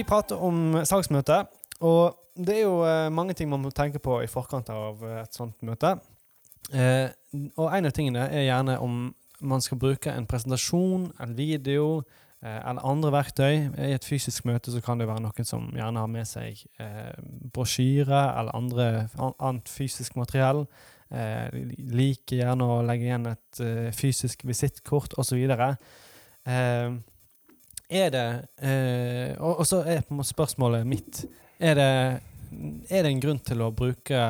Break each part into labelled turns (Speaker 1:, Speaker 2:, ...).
Speaker 1: Vi prater om salgsmøte, og det er jo eh, mange ting man må tenke på i forkant av eh, et sånt møte. Eh, og en av tingene er gjerne om man skal bruke en presentasjon, en video eller andre verktøy. I et fysisk møte så kan det være noen som gjerne har med seg eh, brosjyre eller andre, an, annet fysisk materiell. Eh, liker gjerne å legge igjen et eh, fysisk visittkort osv. Eh, er det eh, Og, og så er på en måte spørsmålet mitt er det, er det en grunn til å bruke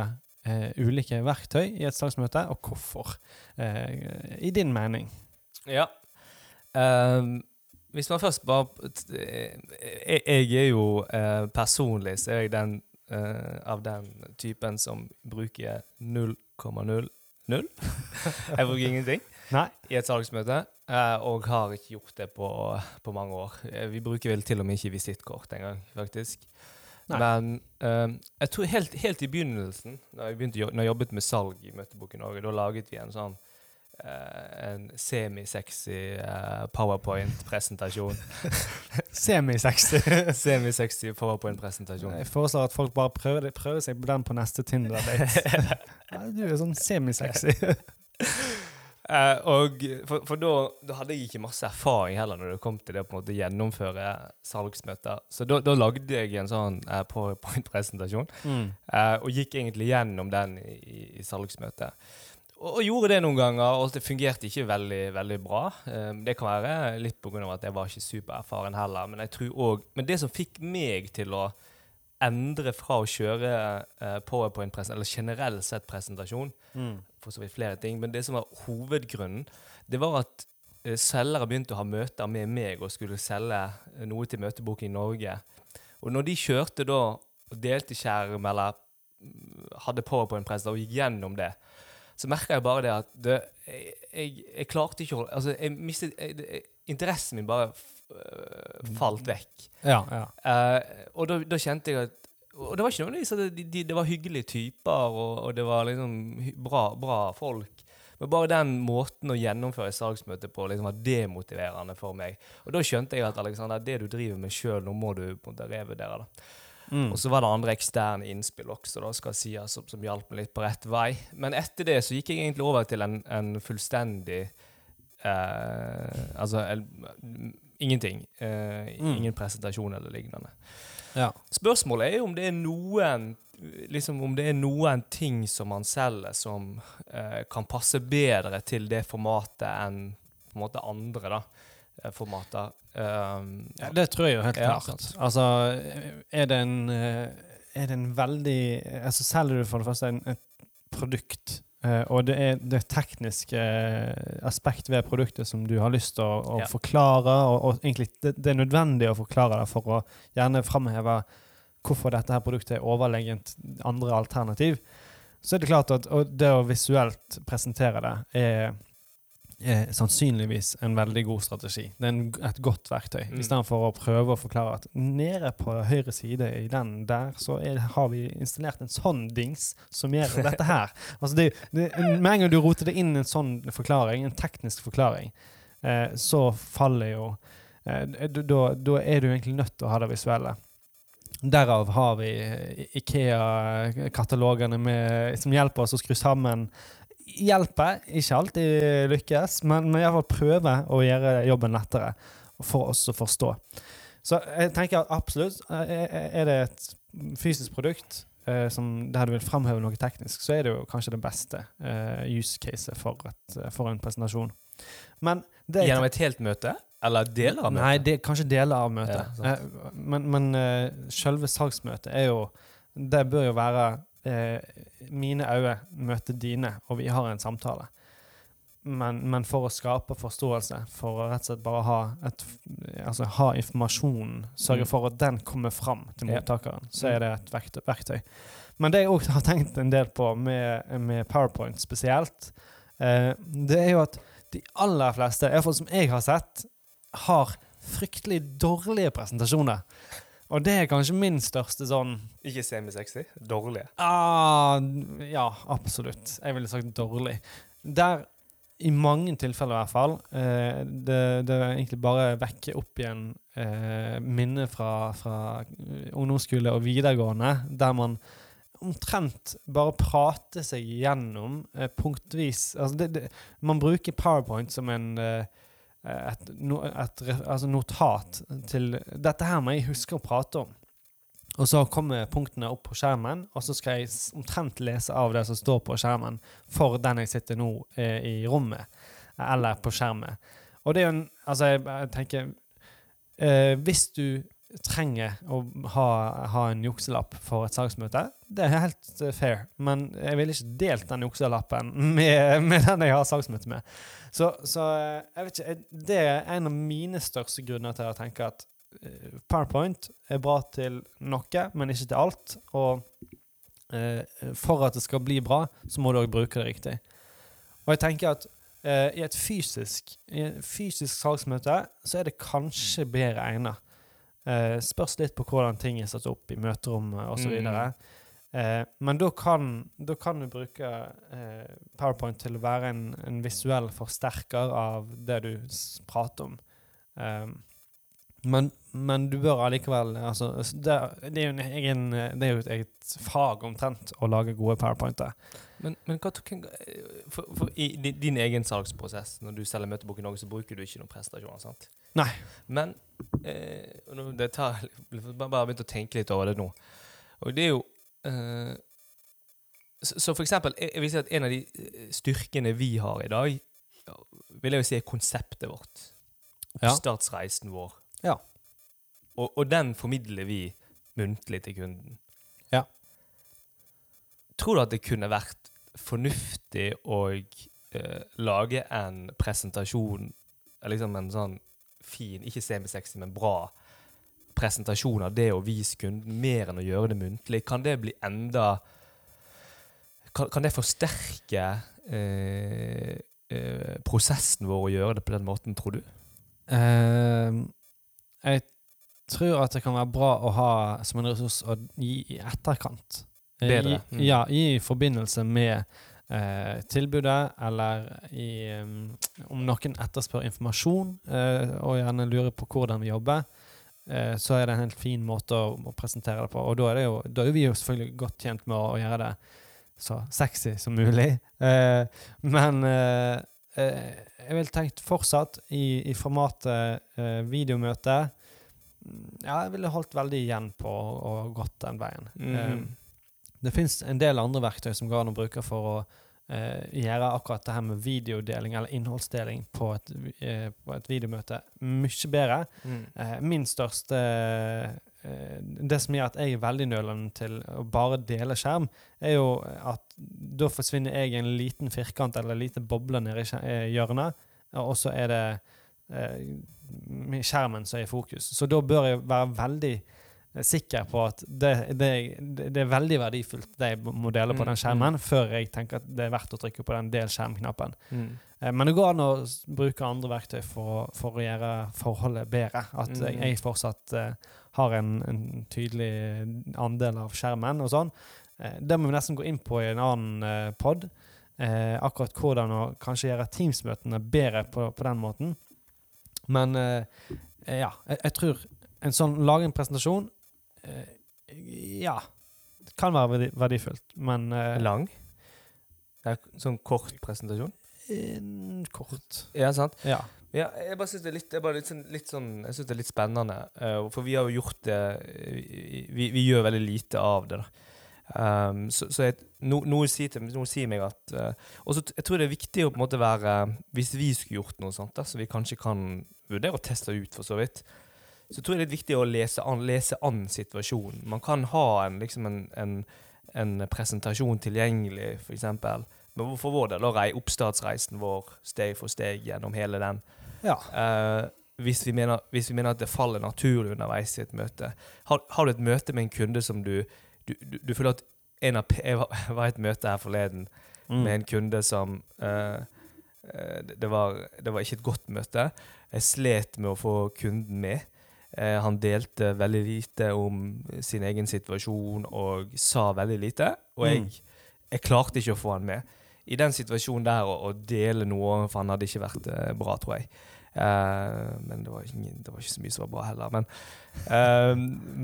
Speaker 1: eh, ulike verktøy i et salgsmøte, og hvorfor? Eh, I din mening.
Speaker 2: Ja. Um, hvis man først bare eh, Jeg, jeg er jo eh, personlig så er jeg den eh, av den typen som bruker 0,00. jeg bruker ingenting
Speaker 1: Nei.
Speaker 2: i et salgsmøte, eh, og har ikke gjort det på, på mange år. Eh, Vi bruker vel til og med ikke visittkort engang, faktisk.
Speaker 1: Nei.
Speaker 2: Men eh, jeg tror helt, helt i begynnelsen, da jeg, begynte, når jeg jobbet med salg i Møtebok i Norge, da laget vi en sånn uh, en semi-sexy eh, powerpoint-presentasjon.
Speaker 1: Semi-sexy.
Speaker 2: semi-sexy powerpoint-presentasjon.
Speaker 1: Jeg foreslår at folk bare prøver, prøver seg på den på neste Tinder-date. Du er sånn semi-sexy.
Speaker 2: Eh, og for, for da, da hadde jeg ikke masse erfaring heller når det kom til det å gjennomføre salgsmøter. Så da, da lagde jeg en sånn eh, powerpoint-presentasjon,
Speaker 1: Mm.
Speaker 2: eh, og gikk egentlig gjennom den i, i, i salgsmøtet. Og, og gjorde det noen ganger, og det fungerte ikke veldig, veldig bra. Eh, det kan være litt pga. at jeg var ikke supererfaren heller, men jeg tror også, Men det som fikk meg til å endre fra å kjøre uh, powerpoint-presentasjon, eller generelt sett presentasjon,
Speaker 1: Mm.
Speaker 2: for så vidt flere ting, men det som var hovedgrunnen, det var at uh, selgere begynte å ha møter med meg og skulle selge eh, noe til Møtebok i Norge. Og når de kjørte da og delte skjerm eller mm, hadde powerpoint-presentasjon og gikk gjennom det, så merka jeg bare det at det, jeg, jeg, jeg klarte ikke å Altså, jeg mistet jeg, Interessen min bare falt vekk.
Speaker 1: Ja, ja.
Speaker 2: Uh, og da, da kjente jeg at Og det var ikke nødvendigvis at de, de, det var hyggelige typer, og, og det var liksom bra, bra folk. Men bare den måten å gjennomføre salgsmøtet på liksom var demotiverende for meg. Og da skjønte jeg at Alexander, det du driver med sjøl, nå må du på en revurdere det.
Speaker 1: Mm.
Speaker 2: Og så var det andre eksterne innspill også, da skal sies, som, som hjalp meg litt på rett vei. Men etter det så gikk jeg egentlig over til en, en fullstendig eh, Altså el, ingenting. Eh,
Speaker 1: Mm.
Speaker 2: Ingen presentasjon eller lignende.
Speaker 1: ja.
Speaker 2: Spørsmålet er om det er noen liksom om det er noen ting som man selger som eh, kan passe bedre til det formatet enn på en måte andre da, eh, formater. Um,
Speaker 1: Ja, det tror jeg jo helt
Speaker 2: Ja,
Speaker 1: klart.
Speaker 2: sant.
Speaker 1: Altså, er det en eh, Er det en veldig Altså, selger du for det første en, et produkt, eh, og det er det tekniske eh, aspekt ved produktet som du har lyst til å, å
Speaker 2: Ja.
Speaker 1: forklare, og, og egentlig det, det er nødvendig å forklare det for å gjerne framheve hvorfor dette her produktet er overlegent andre alternativ, så er det klart at det å visuelt presentere det er er sannsynligvis en veldig god strategi. Det er en, et godt verktøy.
Speaker 2: Mm.
Speaker 1: I stedet for å prøve å forklare at nede på høyre side i den der, så er, har vi installert en sånn dings som gjør dette her. Altså det, det, med en gang du roter det inn en sånn forklaring, en teknisk forklaring, eh, så faller jo eh, da, da er du egentlig nødt til å ha det visuelle. Derav har vi Ikea-katalogene som hjelper oss å skru sammen hjelper. Ikke alltid lykkes, men, vi iallfall prøver å gjøre jobben lettere for oss å forstå. Så jeg tenker at absolutt eh, er det et fysisk produkt eh, som, der du vil framheve noe teknisk, så er det jo kanskje det beste eh, use caset for, for en presentasjon. Men det
Speaker 2: Gjennom et helt møte? Eller deler av møtet?
Speaker 1: Nei, det, kanskje deler av møtet.
Speaker 2: Ja.
Speaker 1: Eh, men men eh, selve salgsmøtet er jo Det bør jo være eh, mine øyne møter dine, og vi har en samtale. Men, men for å skape forståelse, for å rett og slett bare ha, et, altså ha informasjonen, sørge
Speaker 2: Mm.
Speaker 1: for at den kommer fram til mottakeren, så er det et verktøy. Men det jeg òg har tenkt en del på med, med PowerPoint spesielt, eh, det er jo at de aller fleste, iallfall som jeg har sett, har fryktelig dårlige presentasjoner. Og det er kanskje min største sånn
Speaker 2: Ikke semi-sexy? Dårlige?
Speaker 1: ah, Ja, absolutt. Jeg ville sagt dårlig. Der I mange tilfeller, i hvert fall. Eh, det, det egentlig bare vekke opp igjen eh, minner fra, fra ungdomsskole og videregående, der man omtrent bare prater seg gjennom eh, punktvis altså det, det, Man bruker PowerPoint som en eh, et, et, et, altså notat til Dette her må jeg huske å prate om. Og så kommer punktene opp på skjermen, og så skal jeg omtrent lese av det som står på skjermen for den jeg sitter nå eh, i rommet, eller på skjermen. Og det er jo en Altså, jeg, jeg tenker eh, Hvis du trenger å ha, ha en jukselapp for et salgsmøte. det er helt eh, fair, men jeg ville ikke delt den jukselappen med, med den jeg har salgsmøte med. Så, så eh, jeg vet ikke, det er en av mine største grunner til å tenke at eh, PowerPoint er bra til noe, men ikke til alt. Og eh, for at det skal bli bra, så må du òg bruke det riktig. Og jeg tenker at eh, i et fysisk, i et fysisk salgsmøte så er det kanskje bedre egnet. Eh, spørs litt på hvordan ting er satt opp i møterommet osv.
Speaker 2: Mm.
Speaker 1: Eh, men da kan, da kan du bruke eh, PowerPoint til å være en, en visuell forsterker av det du prater om. Eh, men, men du bør allikevel altså, det, det, er egen, det er jo et eget fag omtrent å lage gode PowerPointer.
Speaker 2: Men, men hva, hvem- for, for I din, egen salgsprosess, når du selger møtebok i Norge, så bruker du ikke noen prestasjoner. sant?
Speaker 1: Nei.
Speaker 2: Men eh, det tar, bare, begynt å tenke litt over det nå. Og det er jo eh, så, så for eksempel, jeg, jeg vil si at en av de eh, styrkene vi har i dag, vil jeg jo si er konseptet vårt. Oppstartsreisen vår.
Speaker 1: Ja.
Speaker 2: Og, og den formidler vi muntlig til kunden.
Speaker 1: Ja.
Speaker 2: Tror du at det kunne vært fornuftig å eh, lage en presentasjon, liksom en sånn fin, ikke semi-sexy, men bra presentasjon av det å vise kunden mer enn å gjøre det muntlig? Kan det bli enda Kan, kan det forsterke eh, eh, prosessen vår å gjøre det på den måten, tror du?
Speaker 1: Uh, jeg tror at det kan være bra å ha som en ressurs å gi i etterkant. Eh,
Speaker 2: Bedre, mm.
Speaker 1: Ja, i forbindelse med eh, tilbudet, eller i, om noen etterspør informasjon eh, og gjerne lurer på hvordan vi jobber, eh, så er det en helt fin måte å, å presentere det på. Og da er, det jo, da er vi jo selvfølgelig godt tjent med å, gjøre det så sexy som mulig. Eh, men eh, eh, jeg ville tenkt fortsatt i, i formatet eh, videomøte. Ja, jeg ville holdt veldig igjen på å gått den veien.
Speaker 2: Mm.
Speaker 1: Det fins en del andre verktøy som går an å bruke for å eh, gjøre akkurat det her med videodeling eller innholdsdeling på et, eh, på et videomøte mye bedre.
Speaker 2: Mm.
Speaker 1: Eh, min største eh, Det som gjør at jeg er veldig nølende til å bare dele skjerm, er jo at da forsvinner jeg i en liten firkant eller en liten boble nede i eh, hjørnet, og så er det eh, skjermen som er i fokus. Så da bør jeg være veldig sikker på at det, det, det er veldig verdifullt det jeg må dele på
Speaker 2: Mm,
Speaker 1: den skjermen, før jeg tenker at det er verdt å trykke på den del skjerm-knappen.
Speaker 2: Mm.
Speaker 1: Eh, Men det går an å bruke andre verktøy for, for å gjøre forholdet bedre. At jeg,
Speaker 2: Mm.
Speaker 1: jeg fortsatt eh, har en, en tydelig andel av skjermen og sånn. Eh, det må vi nesten gå inn på i en annen eh, pod. Eh, akkurat hvordan å kanskje gjøre Teams-møtene bedre på, på den måten. Men ja, jeg, jeg tror en sånn lage en presentasjon Ja, det kan være verdi, verdifullt, men eh,
Speaker 2: Lang? Det er sånn kort presentasjon?
Speaker 1: en kort.
Speaker 2: Ja, sant?
Speaker 1: Ja.
Speaker 2: Ja, jeg bare synes det er litt, det litt, sånn, litt sånn Jeg synes det er litt spennende. Uh, for vi har jo gjort det eh, Vi, vi gjør veldig lite av det, da. Um, så så jeg, no, noe, sier til, noe sier meg at uh, Og jeg tror det er viktig å på en måte være Hvis vi skulle gjort noe sånt, da, så vi kanskje kan vurdere å teste ut, for så vidt, så tror jeg det er litt viktig å lese an, lese an situasjonen. Man kan ha en, liksom en, en, en presentasjon tilgjengelig, f.eks. Men for vår del, da, rei- oppstartsreisen vår steg for steg gjennom hele den.
Speaker 1: ja.
Speaker 2: Uh, hvis, vi mener, hvis vi mener at det faller naturlig underveis i et møte. Har, har du et møte med en kunde som du Du, du, du føler at en av, Jeg var, i et møte her forleden
Speaker 1: Mm.
Speaker 2: med en kunde som det, det, var, det var ikke et godt møte. Jeg slet med å få kunden med. Eh, han delte veldig lite om sin egen situasjon og sa veldig lite. Og jeg,
Speaker 1: Mm.
Speaker 2: jeg klarte ikke å få han med. i den situasjonen der å, dele noe, for han hadde ikke vært eh, bra, tror jeg. Eh, men det var, ingen, det var ikke så mye som var bra heller. Men, eh,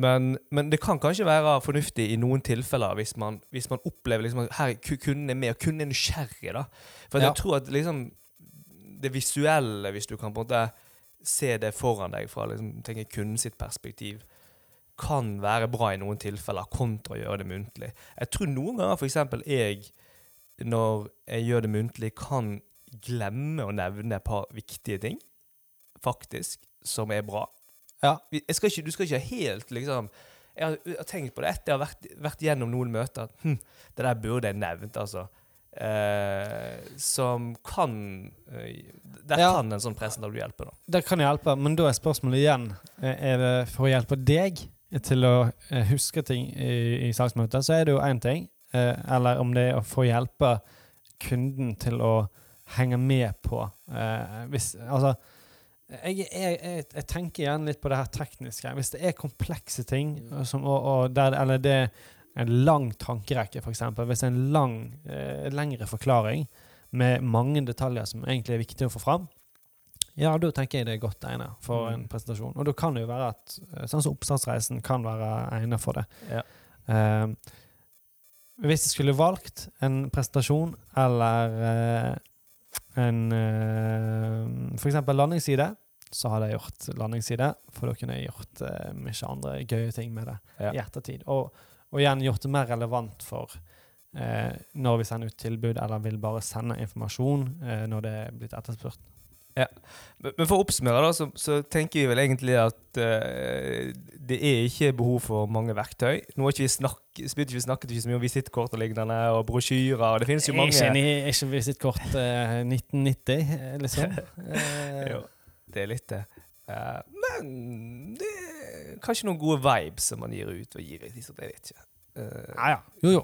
Speaker 2: men, men det kan kanskje være fornuftig i noen tilfeller hvis man, hvis man opplever liksom, at her kunden er med, og kunden er nysgjerrig. da. For
Speaker 1: Ja.
Speaker 2: jeg tror at liksom det visuelle, hvis du kan på en måte se det foran deg fra liksom, tenker kunden sitt perspektiv, kan være bra i noen tilfeller, kontra å gjøre det muntlig. Jeg tror noen ganger f.eks. jeg, når jeg gjør det muntlig, kan glemme å nevne et par viktige ting, faktisk, som er bra.
Speaker 1: Ja.
Speaker 2: Skal ikke, du skal ikke helt liksom Jeg har, jeg har tenkt på det etter jeg har vært, vært gjennom noen møter. Hm, det der burde jeg nevnt, altså. Eh, som kan eh, Der
Speaker 1: Ja.
Speaker 2: kan en sånn presentasjon hjelpe, da.
Speaker 1: Det kan hjelpe, men da er spørsmålet igjen eh, Er det for å hjelpe deg til å eh, huske ting i, i salgsmøtet, så er det jo én ting. eh, Eller om det er å få hjelpe kunden til å henge med på hvis, Altså jeg, jeg, jeg, jeg tenker igjen litt på det her tekniske. Hvis det er komplekse ting, som, og, og der, eller det er en lang tankerekke, f.eks. Hvis det er en lang, eh, lengre forklaring med mange detaljer som egentlig er viktig å få fram, ja, da tenker jeg det er godt egnet for en
Speaker 2: Mm.
Speaker 1: presentasjon. Og da kan det jo være at eh, sånn som oppstartsreisen kan være egnet for det.
Speaker 2: Ja.
Speaker 1: Eh, hvis jeg skulle valgt en presentasjon eller eh, en eh, For eksempel landingsside, så hadde jeg gjort landingsside, for da kunne jeg gjort eh, mye andre gøye ting med det
Speaker 2: Ja.
Speaker 1: i ettertid. Og, og igjen gjort det mer relevant for eh, når vi sender ut tilbud, eller vil bare sende informasjon eh, når det er blitt etterspurt.
Speaker 2: Men men for å oppsummere, da, så, så tenker vi vel egentlig at eh, det er ikke behov for mange verktøy. Nå har ikke vi snakket, vi snakket ikke så mye om visittkort og lignende, og brosjyrer, og det finnes jo mange
Speaker 1: Ikke, ikke visittkort eh, 1990, eh, liksom. Eh,
Speaker 2: Jo, det er litt det. Uh, men det er kanskje noen gode vibes som man gir ut og gir ut. Jeg vet ikke. Uh,
Speaker 1: ja, ja. Jo, jo.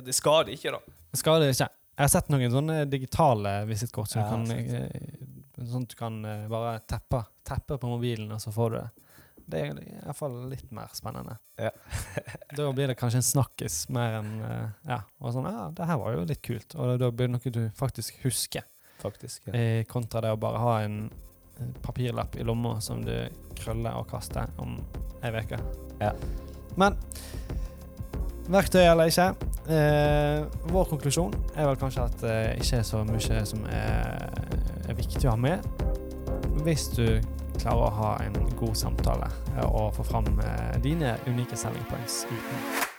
Speaker 2: Det skader ikke, da.
Speaker 1: Det skal det ikke. Jeg har sett noen sånne digitale visittkort som
Speaker 2: Ja,
Speaker 1: kan, eh, sånn at du kan eh, bare teppe, teppe på mobilen, og så får du det. Det er i hvert fall litt mer spennende.
Speaker 2: Ja.
Speaker 1: da blir det kanskje en snakkis mer enn eh, Ja, og sånn Ja, det her var jo litt kult. Og da blir det noe du faktisk husker,
Speaker 2: Faktisk. Ja.
Speaker 1: eh, kontra det å bare ha en eh, papirlapp i lomma som du krøller og kaster om ei uke.
Speaker 2: Ja.
Speaker 1: Men verktøy eller ikke. Eh, vår konklusjon er vel kanskje at det ikke er så mye som er, er viktig å ha med. Hvis du klarer å ha en god samtale eh, og få fram eh, dine unike selling points uten.